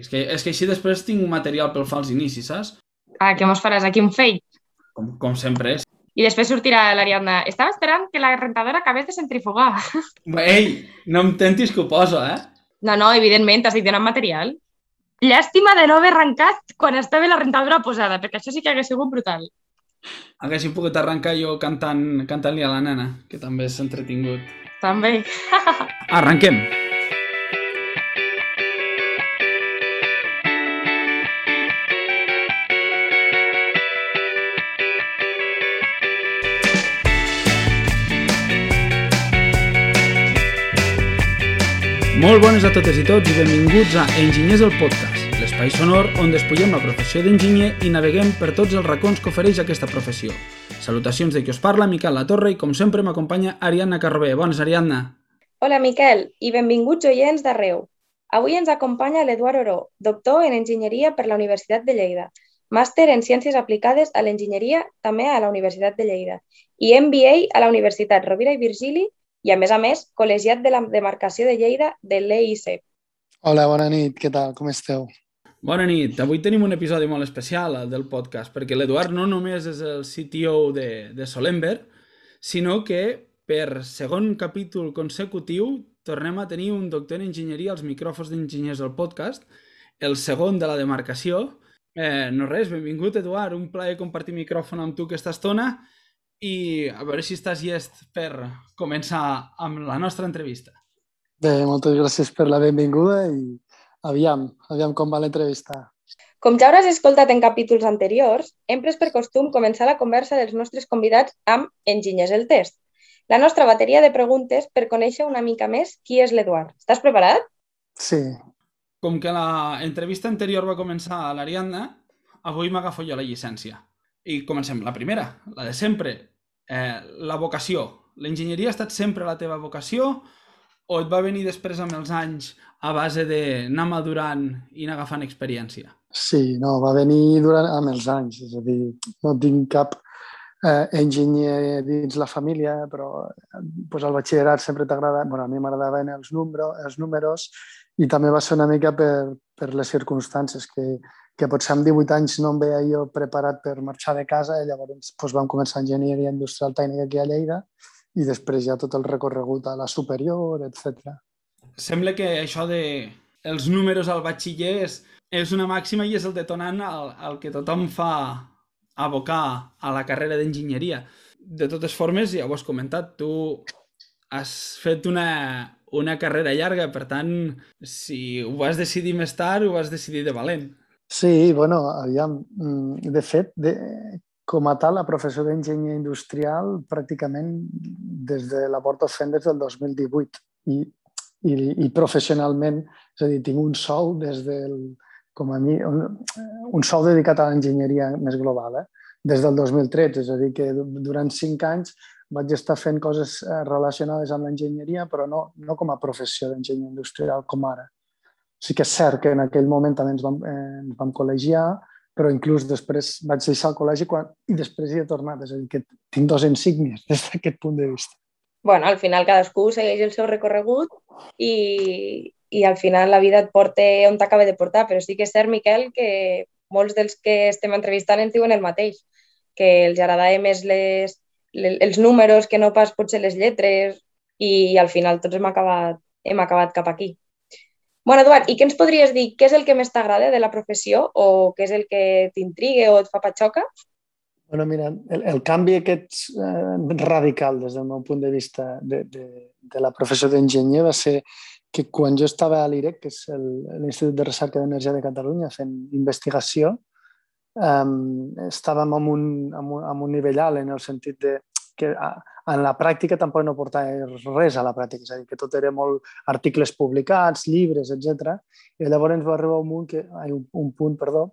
és que, és que així després tinc material pel fals inici, saps? Ah, què mos faràs aquí un fake? Com, com sempre és. I després sortirà l'Ariadna. Estava esperant que la rentadora acabés de centrifugar. Ei, no em tentis que ho poso, eh? No, no, evidentment, t'estic donant material. Llàstima de no haver arrencat quan estava la rentadora posada, perquè això sí que hagués sigut brutal. Haguéssim pogut arrencar jo cantant cantant-li a la nena, que també és entretingut. També. Arrenquem! Molt bones a totes i tots i benvinguts a Enginyers el Podcast, l'espai sonor on despullem la professió d'enginyer i naveguem per tots els racons que ofereix aquesta professió. Salutacions de qui us parla, Miquel La Torre, i com sempre m'acompanya Ariadna Carrobé. Bones, Ariadna. Hola, Miquel, i benvinguts oients d'arreu. Avui ens acompanya l'Eduard Oró, doctor en Enginyeria per la Universitat de Lleida, màster en Ciències Aplicades a l'Enginyeria també a la Universitat de Lleida i MBA a la Universitat Rovira i Virgili i, a més a més, col·legiat de la demarcació de Lleida de l'EIC. Hola, bona nit, què tal? Com esteu? Bona nit. Avui tenim un episodi molt especial el del podcast, perquè l'Eduard no només és el CTO de, de Solember, sinó que per segon capítol consecutiu tornem a tenir un doctor en enginyeria als micròfons d'enginyers del podcast, el segon de la demarcació. Eh, no res, benvingut, Eduard. Un plaer compartir micròfon amb tu aquesta estona i a veure si estàs llest per començar amb la nostra entrevista. Bé, moltes gràcies per la benvinguda i aviam, aviam com va l'entrevista. Com ja hauràs escoltat en capítols anteriors, hem pres per costum començar la conversa dels nostres convidats amb Enginyers el Test, la nostra bateria de preguntes per conèixer una mica més qui és l'Eduard. Estàs preparat? Sí. Com que l'entrevista anterior va començar a l'Ariadna, avui m'agafo jo la llicència. I comencem. La primera, la de sempre. Eh, la vocació. L'enginyeria ha estat sempre la teva vocació o et va venir després amb els anys a base d'anar madurant i anar agafant experiència? Sí, no, va venir durant amb els anys. És a dir, no tinc cap eh, enginyer dins la família, però pues, al batxillerat sempre t'agrada... bueno, a mi m'agradaven els, número, els números i també va ser una mica per, per les circumstàncies que, que potser amb 18 anys no em veia jo preparat per marxar de casa i llavors pues, vam començar enginyeria industrial tècnica aquí a Lleida i després ja tot el recorregut a la superior, etc. Sembla que això de els números al batxiller és, és una màxima i és el detonant al, al que tothom fa abocar a la carrera d'enginyeria. De totes formes, ja ho has comentat, tu has fet una, una carrera llarga, per tant, si ho vas decidir més tard, ho vas decidir de valent. Sí, bueno, aviam, de fet, de, com a tal, la professió d'enginyer industrial pràcticament des de la porta des del 2018 i, i, i professionalment, és a dir, tinc un sou des del, com a mi, un, un sou dedicat a l'enginyeria més global, eh? des del 2013, és a dir, que durant cinc anys vaig estar fent coses eh, relacionades amb l'enginyeria, però no, no com a professió d'enginyer industrial com ara. Sí que és cert que en aquell moment també ens vam, eh, ens vam col·legiar, però inclús després vaig deixar el col·legi quan, i després hi he tornat. És a dir, que tinc dos insígnies des d'aquest punt de vista. bueno, al final cadascú segueix el seu recorregut i, i al final la vida et porta on t'acaba de portar, però sí que és cert, Miquel, que molts dels que estem entrevistant ens diuen el mateix, que els agradava més les, les, els números que no pas potser les lletres i, i al final tots hem acabat, hem acabat cap aquí. Bueno, Eduard, i què ens podries dir? Què és el que més t'agrada de la professió o què és el que t'intriga o et fa patxoca? Bueno, mira, el, el canvi aquest eh, radical des del meu punt de vista de, de, de la professió d'enginyer va ser que quan jo estava a l'IREC, que és l'Institut de Recerca d'Energia de Catalunya, fent investigació, um, estàvem en un, en, un, en un nivell alt en el sentit de que en la pràctica tampoc no portava res a la pràctica, és a dir, que tot era molt articles publicats, llibres, etc. I llavors va arribar un, punt que, ai, un, un punt, perdó,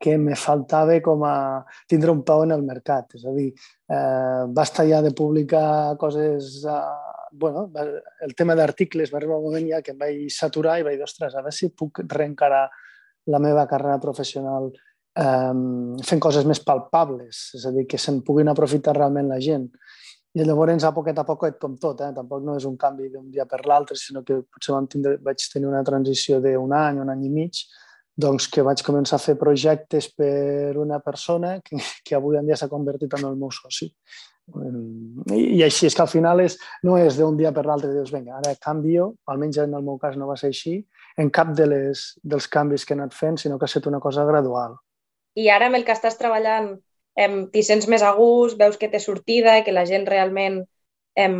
que me faltava com a tindre un peu en el mercat. És a dir, eh, basta ja de publicar coses... Eh, bueno, el tema d'articles va arribar un moment ja que em vaig saturar i vaig dir, ostres, a veure si puc reencarar la meva carrera professional eh, fent coses més palpables, és a dir, que se'n puguin aprofitar realment la gent. i llavors a poquet a poquet com tot, eh? tampoc no és un canvi d'un dia per l'altre, sinó que potser vam tindre, vaig tenir una transició d'un any, un any i mig, doncs que vaig començar a fer projectes per una persona que, que avui en dia s'ha convertit en el meu soci. I, I així és que al final és, no és d'un dia per l'altre, dius, vinga, ara canvio, almenys en el meu cas no va ser així, en cap de les, dels canvis que he anat fent, sinó que ha estat una cosa gradual. I ara amb el que estàs treballant em, t'hi sents més a gust, veus que té sortida i que la gent realment em,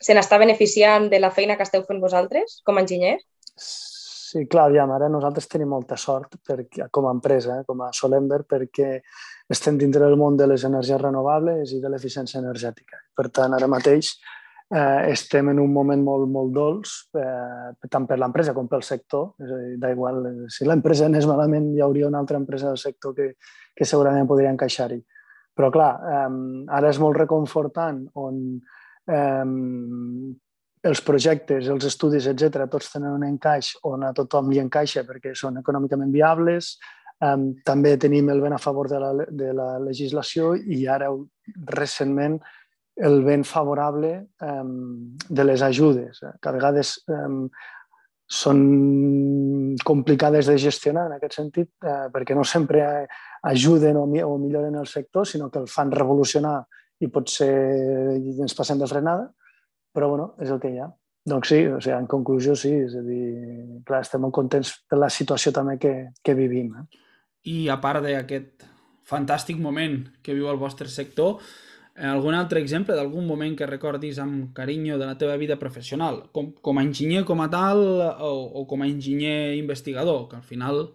se n'està beneficiant de la feina que esteu fent vosaltres com a enginyers? Sí, clar, ja, ara nosaltres tenim molta sort perquè, com a empresa, eh, com a Solember, perquè estem dintre del món de les energies renovables i de l'eficiència energètica. Per tant, ara mateix eh, estem en un moment molt, molt dolç, eh, tant per l'empresa com pel sector. És a dir, d'igual, eh, si l'empresa anés malament, hi hauria una altra empresa del sector que, que segurament podria encaixar-hi. Però, clar, eh, ara és molt reconfortant on eh, els projectes, els estudis, etc, tots tenen un encaix on a tothom li encaixa perquè són econòmicament viables, um, també tenim el vent a favor de la, de la legislació i ara recentment el vent favorable um, de les ajudes, eh, que a vegades um, són complicades de gestionar en aquest sentit, eh, perquè no sempre ajuden o, o milloren el sector, sinó que el fan revolucionar i potser ens passem de frenada però bueno, és el que hi ha. Doncs sí, o sigui, en conclusió sí, és a dir, clar, estem molt contents de la situació també que, que vivim. Eh? I a part d'aquest fantàstic moment que viu el vostre sector, algun altre exemple d'algun moment que recordis amb carinyo de la teva vida professional, com, com a enginyer com a tal o, o com a enginyer investigador, que al final,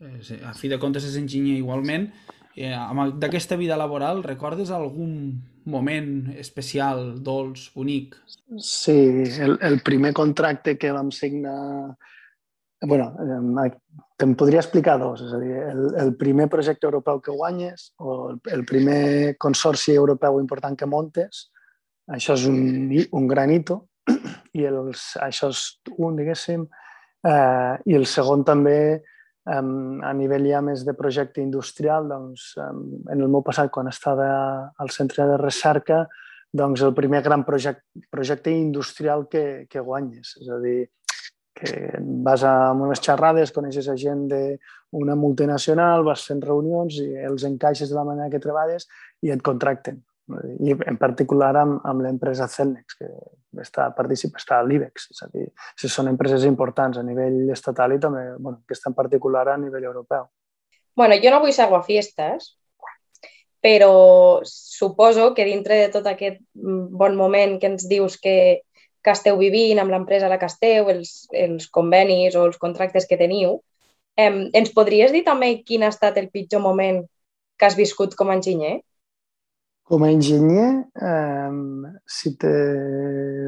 eh, a fi de comptes és enginyer igualment, eh, d'aquesta vida laboral recordes algun moment especial, dolç, bonic? Sí, el, el primer contracte que vam signar... bueno, eh, te'n podria explicar dos. És a dir, el, el primer projecte europeu que guanyes o el, el primer consorci europeu important que montes, això és un, un gran hito i els, això és un, diguéssim, eh, i el segon també Um, a nivell ja més de projecte industrial, doncs, um, en el meu passat, quan estava al centre de recerca, doncs el primer gran projecte, projecte industrial que, que guanyes. És a dir, que vas a unes xerrades, coneixes a gent d'una multinacional, vas fent reunions i els encaixes de la manera que treballes i et contracten i en particular amb, amb l'empresa Celnex, que està, participa, està a l'IBEX, és a dir, si són empreses importants a nivell estatal i també, bueno, que en particular a nivell europeu. Bueno, jo no vull ser aguafiestes, però suposo que dintre de tot aquest bon moment que ens dius que, que esteu vivint amb l'empresa a la que esteu, els, els convenis o els contractes que teniu, eh, ens podries dir també quin ha estat el pitjor moment que has viscut com a enginyer? Com a enginyer, eh, si te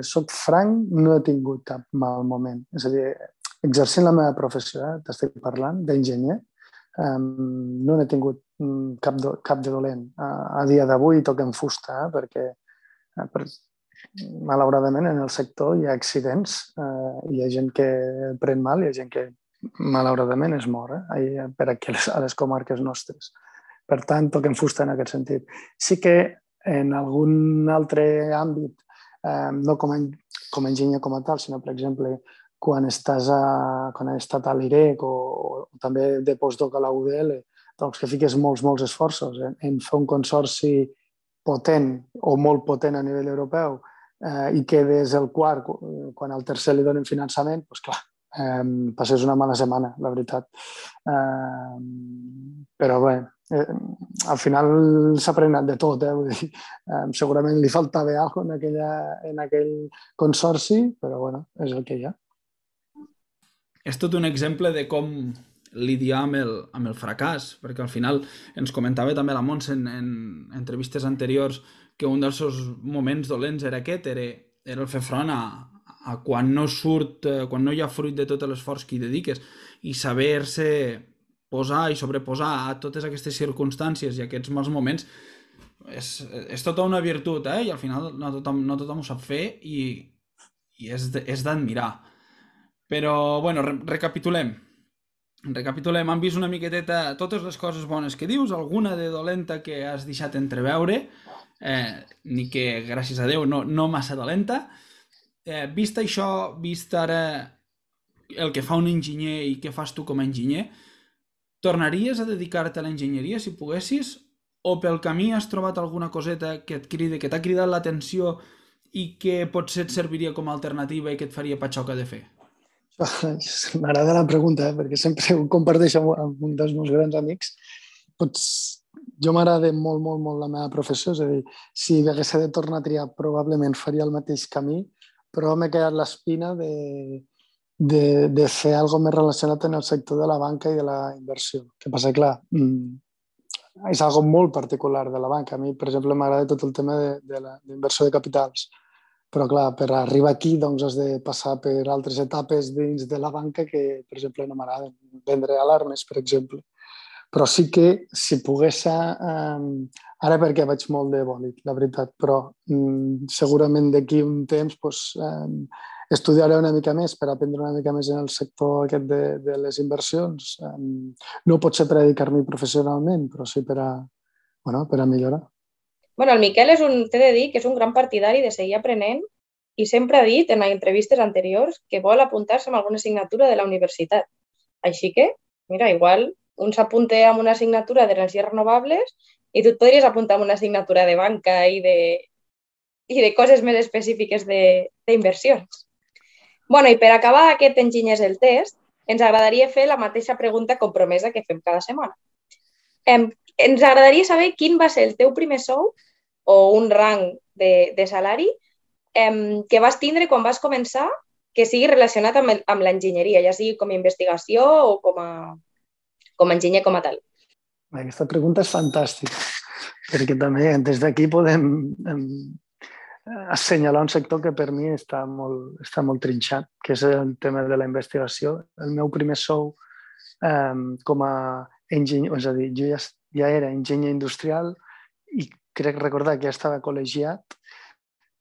soc franc, no he tingut cap mal moment. És a dir, exercint la meva professió, eh, t'estic parlant, d'enginyer, eh, no n'he tingut mm, cap, do, cap de dolent. A, a dia d'avui toquem fusta, eh, perquè eh, per, malauradament en el sector hi ha accidents, eh, hi ha gent que pren mal, hi ha gent que malauradament es mor eh, per aquí a les comarques nostres. Per tant, toquem fusta en aquest sentit. Sí que en algun altre àmbit, eh, no com a, com enginyer com a tal, sinó, per exemple, quan estàs a, quan has estat a l'IREC o, o també de postdoc a la UDL, doncs que fiques molts, molts esforços en, en fer un consorci potent o molt potent a nivell europeu eh, i quedes el quart quan al tercer li donen finançament, doncs clar, eh, passes una mala setmana, la veritat. Eh, però bé, eh, al final s'ha prenat de tot. Eh? Vull dir, eh, segurament li faltava alguna en, aquella, en aquell consorci, però bueno, és el que hi ha. És tot un exemple de com lidiar amb el, amb el fracàs, perquè al final ens comentava també la Montse en, en entrevistes anteriors que un dels seus moments dolents era aquest, era, era el fer front a, a quan no surt, eh, quan no hi ha fruit de tot l'esforç que hi dediques i saber-se posar i sobreposar a totes aquestes circumstàncies i aquests mals moments és, és tota una virtut, eh? I al final no tothom, no tothom ho sap fer i, i és d'admirar. Però, bueno, re recapitulem. Recapitulem, han vist una miqueteta totes les coses bones que dius, alguna de dolenta que has deixat entreveure, eh, ni que, gràcies a Déu, no, no massa dolenta. Eh, vist això, vist ara el que fa un enginyer i què fas tu com a enginyer, tornaries a dedicar-te a l'enginyeria si poguessis? O pel camí has trobat alguna coseta que et cride, que t'ha cridat l'atenció i que potser et serviria com a alternativa i que et faria patxoca de fer? M'agrada la pregunta, eh? perquè sempre ho comparteixo amb un dels meus grans amics. Pots... Jo m'agrada molt, molt, molt la meva professió, és a dir, si hagués de tornar a triar probablement faria el mateix camí, però m'he quedat l'espina de, de, de fer alguna més relacionat en el sector de la banca i de la inversió. Que passa, clar, mm, és algo molt particular de la banca. A mi, per exemple, m'agrada tot el tema de, de la inversió de capitals però, clar, per arribar aquí doncs, has de passar per altres etapes dins de la banca que, per exemple, no m'agraden. Vendre alarmes, per exemple. Però sí que, si pogués... Eh, ara perquè vaig molt de bòlit, la veritat, però mm, segurament d'aquí un temps pues, eh, estudiaré una mica més per aprendre una mica més en el sector aquest de, de les inversions. Eh, no pot ser per dedicar-m'hi professionalment, però sí per a, bueno, per a millorar bueno, el Miquel és un, t'he de dir que és un gran partidari de seguir aprenent i sempre ha dit en entrevistes anteriors que vol apuntar-se amb alguna assignatura de la universitat. Així que, mira, igual un s'apunta amb una assignatura d'energies renovables i tu et podries apuntar amb una assignatura de banca i de, i de coses més específiques d'inversions. bueno, i per acabar aquest enginyers el test, ens agradaria fer la mateixa pregunta compromesa que fem cada setmana. Em, ens agradaria saber quin va ser el teu primer sou o un rang de, de salari em, que vas tindre quan vas començar que sigui relacionat amb, amb l'enginyeria, ja sigui com a investigació o com a, com a enginyer com a tal. Aquesta pregunta és fantàstica, perquè també des d'aquí podem em, assenyalar un sector que per mi està molt, està molt trinxat, que és el tema de la investigació. El meu primer sou eh, com a enginyer, és a dir, jo ja, ja era enginyer industrial i crec recordar que ja estava col·legiat.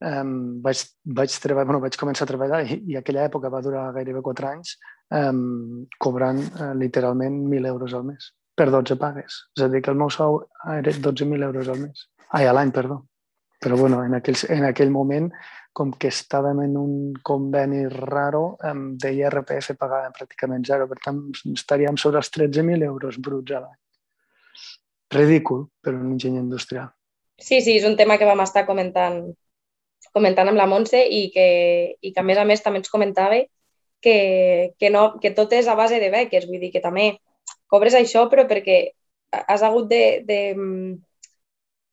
Um, vaig, vaig, treballar, bueno, vaig començar a treballar i, i aquella època va durar gairebé 4 anys um, cobrant uh, literalment 1.000 euros al mes per 12 pagues. És a dir, que el meu sou era 12.000 euros al mes. Ai, a l'any, perdó. Però bueno, en aquell, en aquell moment com que estàvem en un conveni raro um, de IRPF pagàvem pràcticament zero, per tant estaríem sobre els 13.000 euros bruts a l'any. Ridícul per un enginyer industrial. Sí, sí, és un tema que vam estar comentant comentant amb la Montse i que, i que a més a més també ens comentava que, que, no, que tot és a base de beques, vull dir que també cobres això però perquè has hagut de, de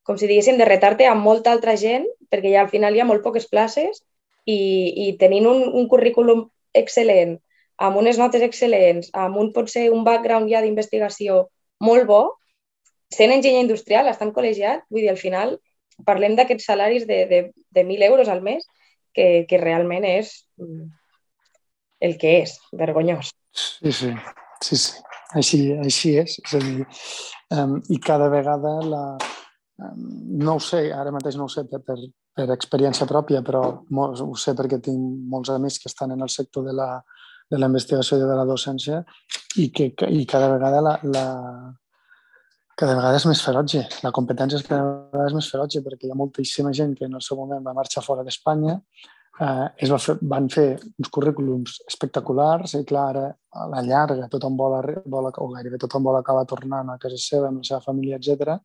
com si diguéssim, de retar-te amb molta altra gent, perquè ja al final hi ha molt poques places i, i tenint un, un currículum excel·lent, amb unes notes excel·lents, amb un potser un background ja d'investigació molt bo, sent enginyer industrial, estant col·legiat, vull dir, al final parlem d'aquests salaris de, de, de 1.000 euros al mes, que, que realment és mm, el que és, vergonyós. Sí, sí, sí, sí. Així, així és. És a dir, um, i cada vegada la, no ho sé, ara mateix no ho sé per, per, per experiència pròpia, però ho sé perquè tinc molts amics que estan en el sector de la, de la investigació i de la docència i que i cada vegada la, la, cada vegada és més ferotge. La competència és cada vegada és més ferotge perquè hi ha moltíssima gent que en el seu moment va marxar fora d'Espanya, eh, es va fer, van fer uns currículums espectaculars i clar, ara a la llarga tothom vol, vol o gairebé tothom vol acabar tornant a casa seva amb la seva família, etc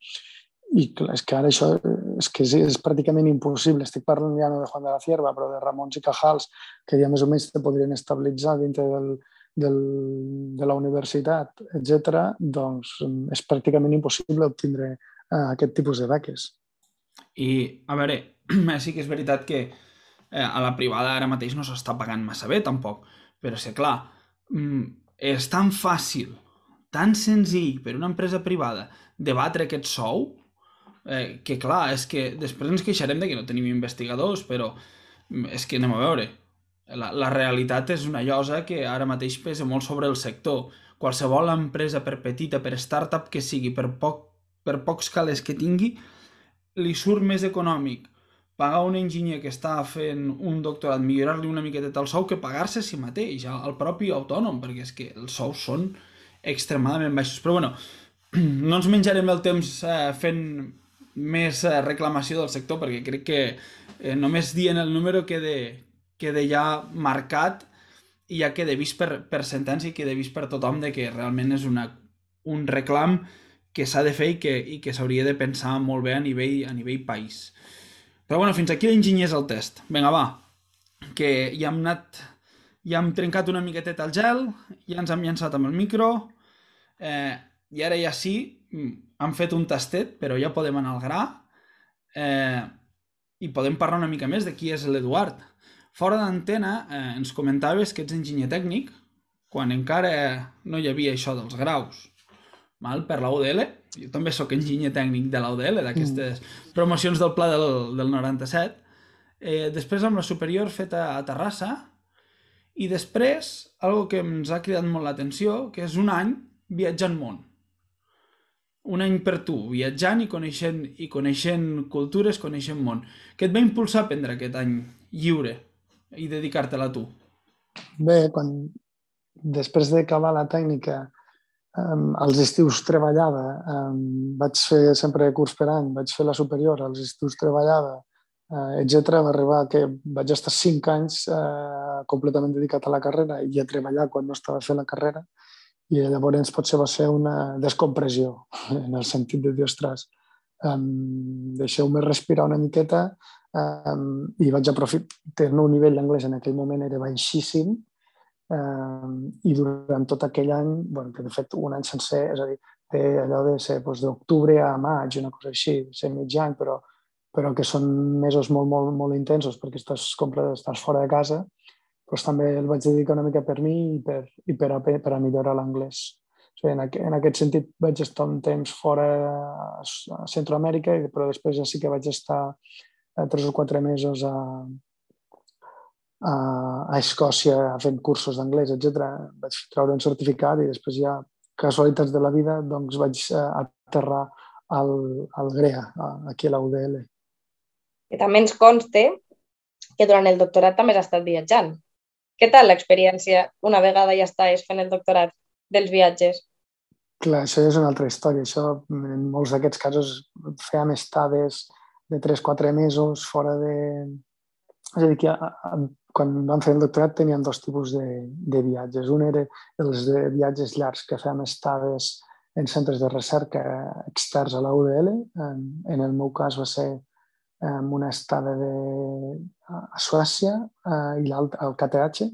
i clar, és que ara això és que és, és pràcticament impossible. Estic parlant ja no de Juan de la Cierva, però de Ramons i Cajals, que ja més o menys te podrien estabilitzar dintre del, del, de la universitat, etc. doncs és pràcticament impossible obtindre uh, aquest tipus de beques. I, a veure, sí que és veritat que eh, a la privada ara mateix no s'està pagant massa bé, tampoc. Però, és clar, mm, és tan fàcil, tan senzill per una empresa privada debatre aquest sou Eh, que clar, és que després ens queixarem de que no tenim investigadors, però és que anem a veure. La, la realitat és una llosa que ara mateix pesa molt sobre el sector. Qualsevol empresa, per petita, per startup que sigui, per, poc, per pocs calés que tingui, li surt més econòmic pagar un enginyer que està fent un doctorat, millorar-li una miqueta el sou, que pagar-se a si mateix, al propi autònom, perquè és que els sous són extremadament baixos. Però bueno, no ens menjarem el temps eh, fent més eh, reclamació del sector, perquè crec que eh, només dient el número queda, queda ja marcat i ja queda vist per, per sentència i queda vist per tothom de que realment és una, un reclam que s'ha de fer i que, i que s'hauria de pensar molt bé a nivell, a nivell país. Però bueno, fins aquí l'enginyer és el test. Vinga, va, que ja hem anat, ja hem trencat una miqueteta el gel, ja ens hem llançat amb el micro, eh, i ara ja sí, hem fet un tastet, però ja podem anar al gra, eh, i podem parlar una mica més de qui és l'Eduard. Fora d'antena eh, ens comentaves que ets enginyer tècnic, quan encara no hi havia això dels graus mal, per la UDL. Jo també sóc enginyer tècnic de la UDL, d'aquestes mm. promocions del pla del, del 97. Eh, després amb la superior feta a Terrassa i després, algo que ens ha cridat molt l'atenció, que és un any viatjant món. Un any per tu, viatjant i coneixent, i coneixent cultures, coneixent món. Què et va impulsar a prendre aquest any lliure i dedicar-te-la tu? Bé, quan després d'acabar la tècnica Um, als estius treballava, vaig fer sempre curs per any, vaig fer la superior, als estius treballava, uh, etc. Va arribar que vaig estar cinc anys uh, completament dedicat a la carrera i a treballar quan no estava fent la carrera i llavors potser va ser una descompressió en el sentit de dir, ostres, um, deixeu-me respirar una miqueta um, i vaig aprofitar, tenir un nivell d'anglès en aquell moment era baixíssim eh, i durant tot aquell any, bueno, que de fet un any sencer, és a dir, té allò de ser doncs, d'octubre a maig, una cosa així, ser mig any, però, però que són mesos molt, molt, molt intensos perquè estàs, estàs fora de casa, doncs també el vaig dedicar una mica per mi i per, i per, a, per a millorar l'anglès. Sigui, en, aqu en aquest sentit vaig estar un temps fora a Centroamèrica, però després ja sí que vaig estar eh, tres o quatre mesos a, a Escòcia fent cursos d'anglès, etc. Vaig treure un certificat i després ja, casualitats de la vida, doncs vaig eh, aterrar al, al GREA, aquí a la UDL. I també ens conste que durant el doctorat també has estat viatjant. Què tal l'experiència una vegada ja estàs fent el doctorat dels viatges? Clar, això és una altra història. Això, en molts d'aquests casos, fèiem estades de 3-4 mesos fora de... És a dir, que quan vam fer el doctorat teníem dos tipus de, de viatges. Un era els de viatges llargs que fèiem estades en centres de recerca externs a la UDL. En, en el meu cas va ser um, una estada de, a Suècia uh, i l'altra al KTH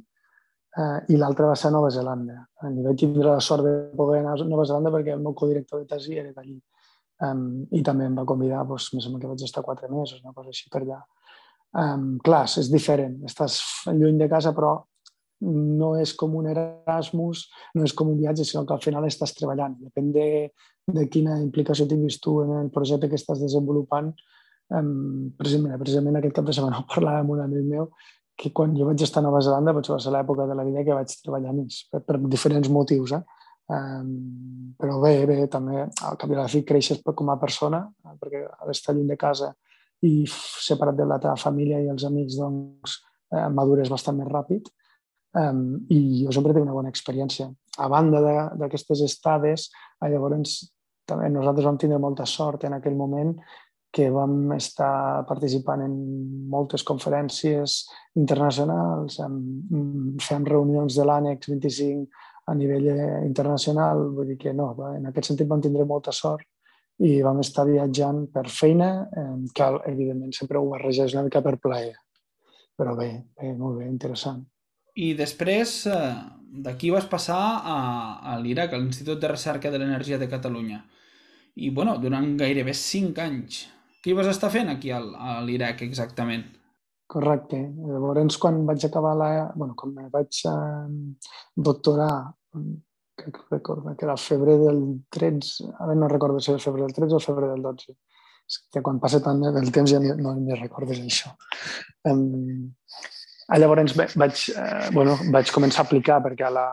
uh, i l'altra va ser a Nova Zelanda. I vaig tindre la sort de poder anar a Nova Zelanda perquè el meu codirector de tesi era d'allí. Um, I també em va convidar, doncs, o menys que vaig estar quatre mesos, una cosa així per allà Um, clar, és diferent. Estàs lluny de casa, però no és com un Erasmus, no és com un viatge, sinó que al final estàs treballant. Depèn de, de quina implicació tinguis tu en el projecte que estàs desenvolupant. Um, precisament, precisament aquest cap de setmana ho parlava amb un amic meu que quan jo vaig estar a Nova Zelanda potser va ser l'època de la vida que vaig treballar més, per, per diferents motius. Eh? Um, però bé, bé, també al cap i a la fi creixes com a persona, perquè ha d'estar lluny de casa i separat de la teva família i els amics doncs, eh, madures bastant més ràpid. Um, I jo sempre tinc una bona experiència. A banda d'aquestes estades, eh, llavors també nosaltres vam tindre molta sort en aquell moment que vam estar participant en moltes conferències internacionals, fem reunions de l'ànex 25 a nivell eh, internacional, vull dir que no, en aquest sentit vam tindre molta sort i vam estar viatjant per feina, que evidentment sempre ho barreges una mica per plaer. Però bé, bé molt bé, interessant. I després eh, d'aquí vas passar a, a l'IRAC, a l'Institut de Recerca de l'Energia de Catalunya. I, bueno, durant gairebé cinc anys. Què vas estar fent aquí a l'IRAC exactament? Correcte. Llavors, quan vaig acabar la... bueno, quan vaig eh, doctorar que recordo que era el febrer del 13, ara no recordo si era el febrer del 13 o el febrer del 12. És que quan passa tant el temps ja no ni recordes això. Um, llavors vaig, eh, bueno, vaig començar a aplicar perquè a la,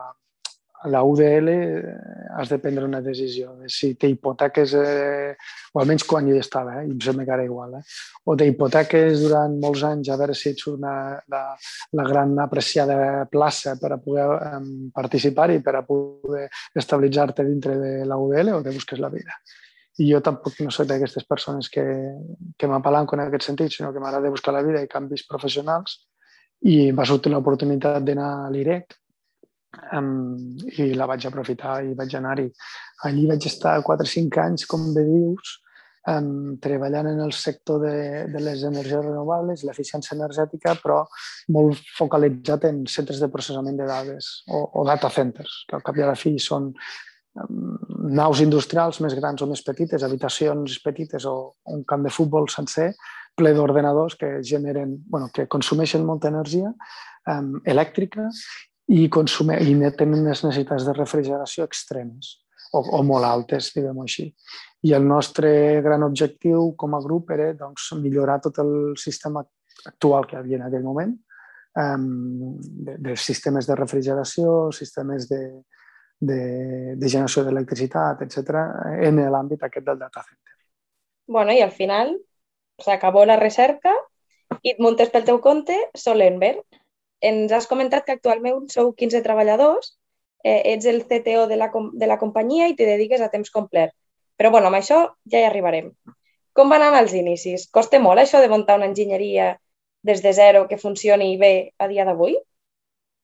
a la UDL eh, has de prendre una decisió de si t'hipoteques, eh, o almenys quan jo estava, eh, i em sembla que ara igual, eh, o t'hipoteques durant molts anys a veure si ets una, la, la gran apreciada plaça per a poder um, participar i per a poder estabilitzar-te dintre de la UDL o te busques la vida. i jo tampoc no soc d'aquestes persones que, que m'apalanco en aquest sentit, sinó que m'agrada buscar la vida i canvis professionals i va sortir l'oportunitat d'anar a l'IREC um, i la vaig aprofitar i vaig anar-hi. Allí vaig estar 4 o 5 anys, com bé dius, um, treballant en el sector de, de les energies renovables, l'eficiència energètica, però molt focalitzat en centres de processament de dades o, o data centers, que al cap i a la fi són um, naus industrials més grans o més petites, habitacions petites o un camp de futbol sencer, ple d'ordenadors que generen, bueno, que consumeixen molta energia um, elèctrica i, consume, i tenen unes necessitats de refrigeració extremes o, o molt altes, diguem-ho així. I el nostre gran objectiu com a grup era doncs, millorar tot el sistema actual que havia en aquell moment, de, de sistemes de refrigeració, sistemes de, de, de generació d'electricitat, etc en l'àmbit aquest del data center. Bueno, i al final s'acabó la recerca i et muntes pel teu compte Solenberg. Ens has comentat que actualment sou 15 treballadors, eh, ets el CTO de la, de la companyia i te dediques a temps complet. Però bueno, amb això ja hi arribarem. Com van anar els inicis? Costa molt això de muntar una enginyeria des de zero que funcioni bé a dia d'avui?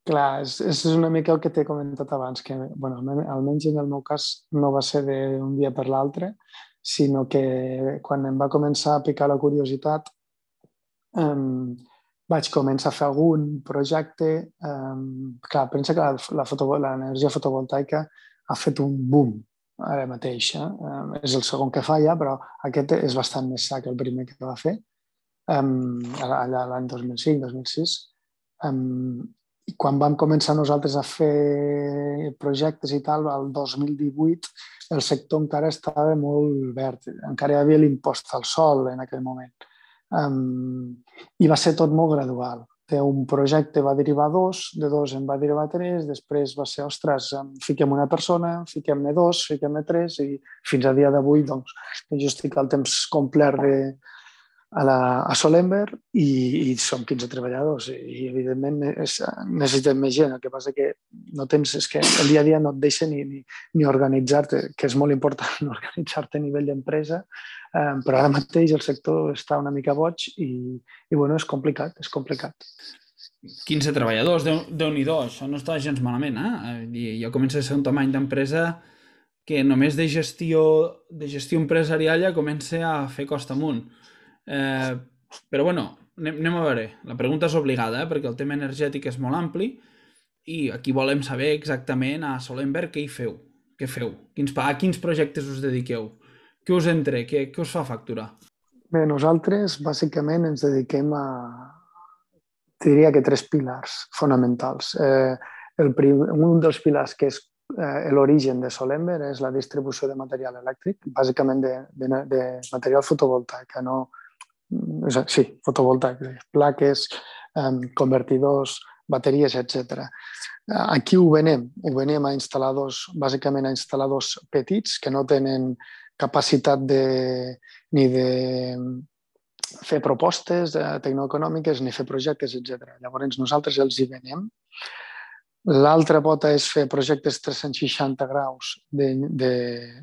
Clar, és, és una mica el que t'he comentat abans, que bueno, almenys en el meu cas no va ser d'un dia per l'altre, sinó que quan em va començar a picar la curiositat um, vaig començar a fer algun projecte. Um, clar, pensa que l'energia fotovoltaica ha fet un boom ara mateix. Eh? Um, és el segon que fa ja, però aquest és bastant més sa que el primer que va fer, um, allà l'any 2005-2006. Um, i quan vam començar nosaltres a fer projectes i tal, el 2018 el sector encara estava molt verd, encara hi havia l'impost al sol en aquell moment. Um, I va ser tot molt gradual. Té un projecte va derivar dos, de dos en va derivar tres, després va ser, ostres, fiquem una persona, fiquem-ne dos, fiquem-ne tres i fins a dia d'avui doncs, jo estic al temps complet de, a, la, a Solember i, i som 15 treballadors i evidentment és, necessitem més gent, el que passa que no tens, és que el dia a dia no et deixa ni, ni, ni organitzar-te, que és molt important organitzar-te a nivell d'empresa, eh, però ara mateix el sector està una mica boig i, i bueno, és complicat, és complicat. 15 treballadors, Déu-n'hi-do, això no està gens malament, eh? I ja comença a ser un tamany d'empresa que només de gestió, de gestió empresarial ja comença a fer costa amunt. Eh, però bueno, anem, anem a veure. La pregunta és obligada, eh, perquè el tema energètic és molt ampli i aquí volem saber exactament a Solenberg què hi feu, què feu, quins, a quins projectes us dediqueu, què us entre, què, què us fa facturar? Bé, nosaltres bàsicament ens dediquem a, diria que tres pilars fonamentals. Eh, el prim, un dels pilars que és eh, l'origen de Solember és la distribució de material elèctric, bàsicament de, de, de material fotovoltaic, no, sí, fotovoltaic, plaques, convertidors, bateries, etc. Aquí ho venem, ho venem a instal·ladors, bàsicament a instal·ladors petits que no tenen capacitat de, ni de fer propostes eh, tecnoeconòmiques ni fer projectes, etc. Llavors nosaltres els hi venem. L'altra pota és fer projectes 360 graus de, de,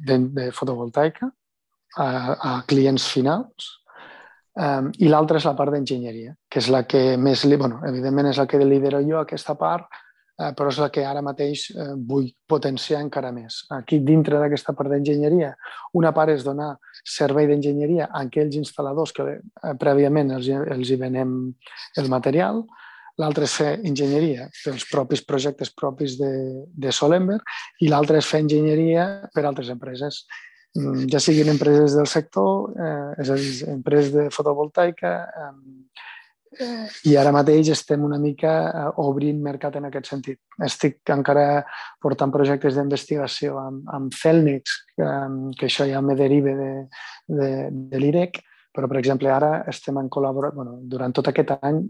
de, de fotovoltaica a, a clients finals Um, I l'altra és la part d'enginyeria, que és la que més, bueno, evidentment és la que lidero jo, aquesta part, uh, però és la que ara mateix uh, vull potenciar encara més. Aquí, dintre d'aquesta part d'enginyeria, una part és donar servei d'enginyeria a aquells instal·ladors que uh, prèviament els, els hi venem el material, l'altre és fer enginyeria pels propis projectes propis de, de Solember i l'altre és fer enginyeria per altres empreses. Mm, ja siguin empreses del sector, eh, és a dir, empreses de fotovoltaica, eh, i ara mateix estem una mica eh, obrint mercat en aquest sentit. Estic encara portant projectes d'investigació amb, amb Celnix, que, que això ja me deriva de, de, de l'IREC, però, per exemple, ara estem en col·laboració, bueno, durant tot aquest any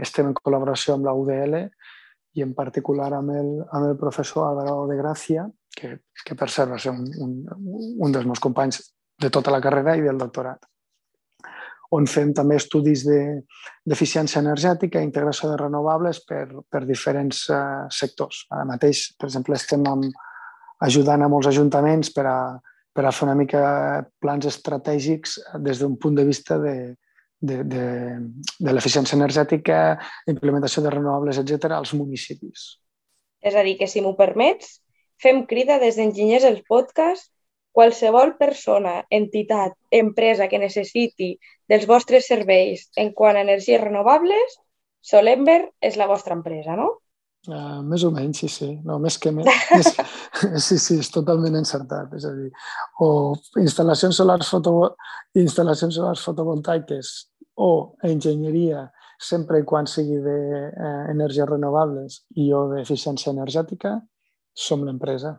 estem en col·laboració amb la UDL i en particular amb el, amb el professor Álvaro de Gràcia, que, que per cert va ser un, un, un dels meus companys de tota la carrera i del doctorat, on fem també estudis d'eficiència de, energètica i integració de renovables per, per diferents uh, sectors. Ara mateix, per exemple, estem amb, ajudant a molts ajuntaments per a per a fer una mica plans estratègics des d'un punt de vista de, de, de, de l'eficiència energètica, implementació de renovables, etc als municipis. És a dir, que si m'ho permets, fem crida des d'Enginyers el podcast qualsevol persona, entitat, empresa que necessiti dels vostres serveis en quant a energies renovables, Solember és la vostra empresa, no? Uh, més o menys, sí, sí. No, més que més. sí, sí, és totalment encertat. És a dir, o instal·lacions solars, foto, instal·lacions solars fotovoltaiques o enginyeria sempre i quan sigui d'energies eh, renovables i o d'eficiència energètica, som l'empresa.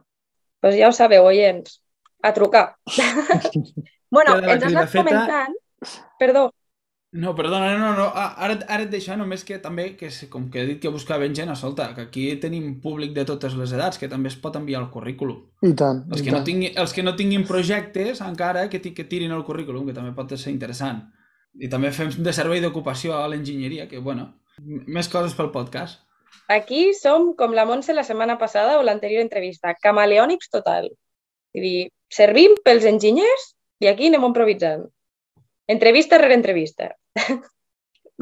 Doncs pues ja ho sabeu, oients, a trucar. bueno, ens has anat comentant... Perdó, no, perdona, no, no, ara, ara et deixo només que també, que com que he dit que buscaven gent, escolta, que aquí tenim públic de totes les edats, que també es pot enviar el currículum. I tant, els i que tant. No tingui, els que no tinguin projectes, encara, que, que tirin el currículum, que també pot ser interessant. I també fem de servei d'ocupació a l'enginyeria, que, bueno, més coses pel podcast. Aquí som com la Montse la setmana passada o l'anterior entrevista, camaleònics total. Vull dir, servim pels enginyers i aquí anem improvisant. Entrevista rere entrevista.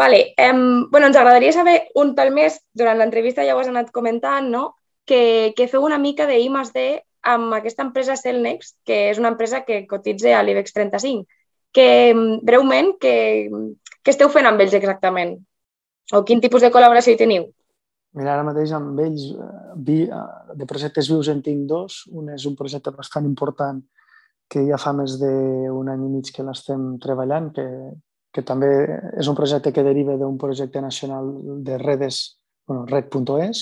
vale, um, bueno, ens agradaria saber un pel més, durant l'entrevista ja ho has anat comentant, no? que, que feu una mica de I más D amb aquesta empresa Cellnex, que és una empresa que cotitza a l'IBEX 35. Que, breument, què que esteu fent amb ells exactament? O quin tipus de col·laboració hi teniu? Mira, ara mateix amb ells vi, de projectes vius en tinc dos. Un és un projecte bastant important que ja fa més d'un any i mig que l'estem treballant, que, que també és un projecte que deriva d'un projecte nacional de redes, bueno, red.es,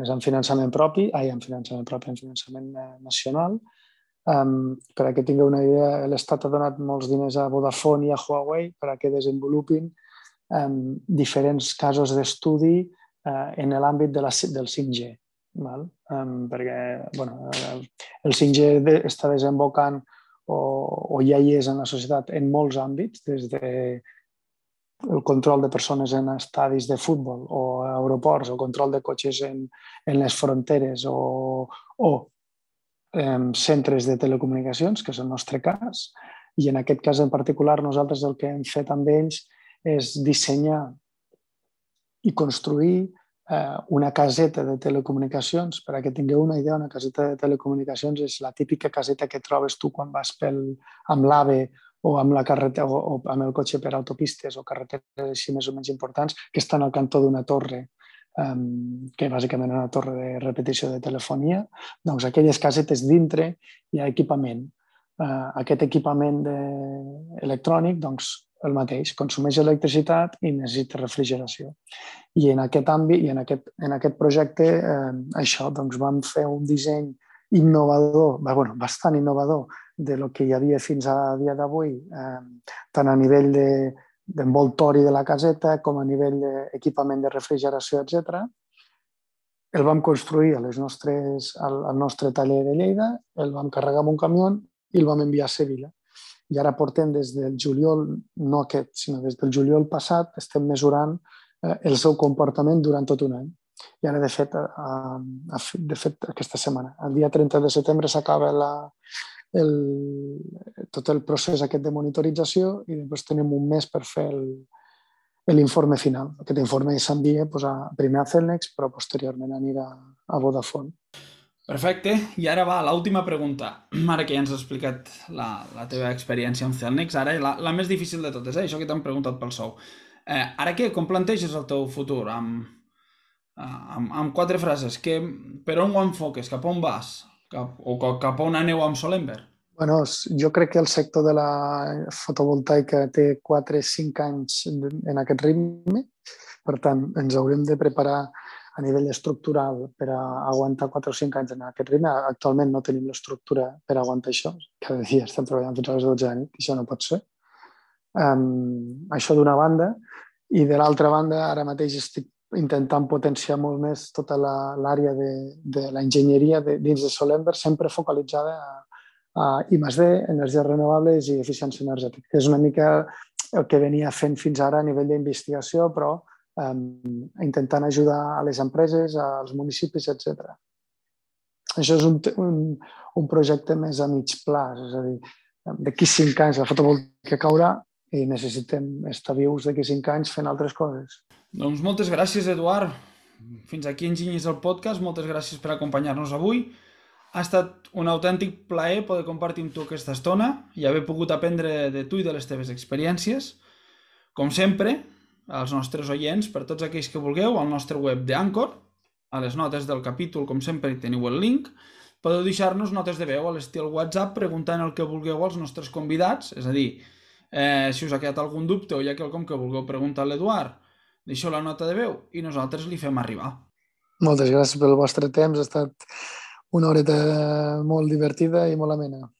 és en finançament propi, ai, en finançament propi, en finançament eh, nacional. Um, per a que tingueu una idea, l'Estat ha donat molts diners a Vodafone i a Huawei per a que desenvolupin um, diferents casos d'estudi uh, en l'àmbit de la, del 5G. Val? Um, perquè bueno, el, el 5G de, està desembocant o, o ja hi és en la societat en molts àmbits, des de el control de persones en estadis de futbol o aeroports, o control de cotxes en, en les fronteres o, o eh, centres de telecomunicacions, que és el nostre cas. I en aquest cas en particular nosaltres el que hem fet amb ells és dissenyar i construir eh, una caseta de telecomunicacions. Per a que tingueu una idea, una caseta de telecomunicacions és la típica caseta que trobes tu quan vas pel, amb l'AVE o amb la carretera o, o amb el cotxe per autopistes o carreteres així més o menys importants que estan al cantó d'una torre um, que bàsicament és una torre de repetició de telefonia, doncs aquelles casetes dintre hi ha equipament. Uh, aquest equipament de... electrònic doncs, el mateix, consumeix electricitat i necessita refrigeració. I en aquest àmbit i en aquest, en aquest projecte, eh, això, doncs vam fer un disseny innovador, bueno, bastant innovador, de lo que hi havia fins a dia d'avui, eh, tant a nivell d'envoltori de, de la caseta com a nivell d'equipament de refrigeració, etc. El vam construir a les nostres, al, al nostre taller de Lleida, el vam carregar amb un camió i el vam enviar a Sevilla i ara portem des del juliol, no aquest, sinó des del juliol passat, estem mesurant eh, el seu comportament durant tot un any. I ara, de fet, eh, de fet aquesta setmana, el dia 30 de setembre s'acaba la, el, tot el procés aquest de monitorització i després tenim un mes per fer l'informe final. Aquest informe s'envia pues, a, primer a Celnex, però posteriorment anirà a Vodafone. Perfecte. I ara va, l'última pregunta. Ara que ja ens has explicat la, la teva experiència amb Celnex, ara la, la més difícil de totes, eh? això que t'han preguntat pel sou. Eh, ara què? Com planteges el teu futur? Amb, amb, amb quatre frases. Que, per on ho enfoques? Cap on vas? Cap, o cap on aneu amb Solember? Bueno, jo crec que el sector de la fotovoltaica té 4-5 anys en aquest ritme, per tant, ens haurem de preparar a nivell estructural per a aguantar 4 o 5 anys en aquest ritme. Actualment no tenim l'estructura per aguantar això. Cada dia estem treballant fins a les 12 de nit, això no pot ser. Um, això d'una banda. I de l'altra banda, ara mateix estic intentant potenciar molt més tota l'àrea de, de la enginyeria de, dins de Solember, sempre focalitzada a, a I D, energies renovables i eficiència energètica. És una mica el que venia fent fins ara a nivell d'investigació, però um, intentant ajudar a les empreses, als municipis, etc. això és un, un, un projecte més a mig plaç, és a dir, d'aquí cinc anys la fotovoltaica caurà i necessitem estar vius d'aquí cinc anys fent altres coses. Doncs moltes gràcies, Eduard. Fins aquí Enginyers el podcast. Moltes gràcies per acompanyar-nos avui. Ha estat un autèntic plaer poder compartir amb tu aquesta estona i haver pogut aprendre de tu i de les teves experiències. Com sempre, als nostres oients, per tots aquells que vulgueu, al nostre web d'Anchor, a les notes del capítol, com sempre, teniu el link. Podeu deixar-nos notes de veu a l'estil WhatsApp preguntant el que vulgueu als nostres convidats, és a dir, eh, si us ha quedat algun dubte o hi ha quelcom que vulgueu preguntar a l'Eduard, deixeu la nota de veu i nosaltres li fem arribar. Moltes gràcies pel vostre temps, ha estat una horeta molt divertida i molt amena.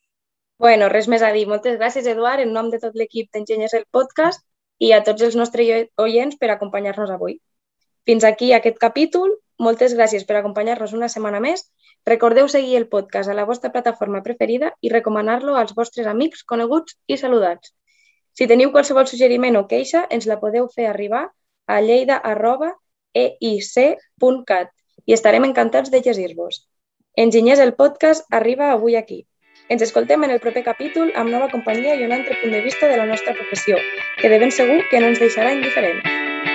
Bueno, res més a dir. Moltes gràcies, Eduard, en nom de tot l'equip d'Enginyers el podcast i a tots els nostres oients per acompanyar-nos avui. Fins aquí aquest capítol moltes gràcies per acompanyar-nos una setmana més. Recordeu seguir el podcast a la vostra plataforma preferida i recomanar-lo als vostres amics, coneguts i saludats. Si teniu qualsevol suggeriment o queixa, ens la podeu fer arribar a lleida.eic.cat i estarem encantats de llegir-vos. Enginyers, el podcast arriba avui aquí. Ens escoltem en el proper capítol amb nova companyia i un altre punt de vista de la nostra professió, que de ben segur que no ens deixarà indiferents.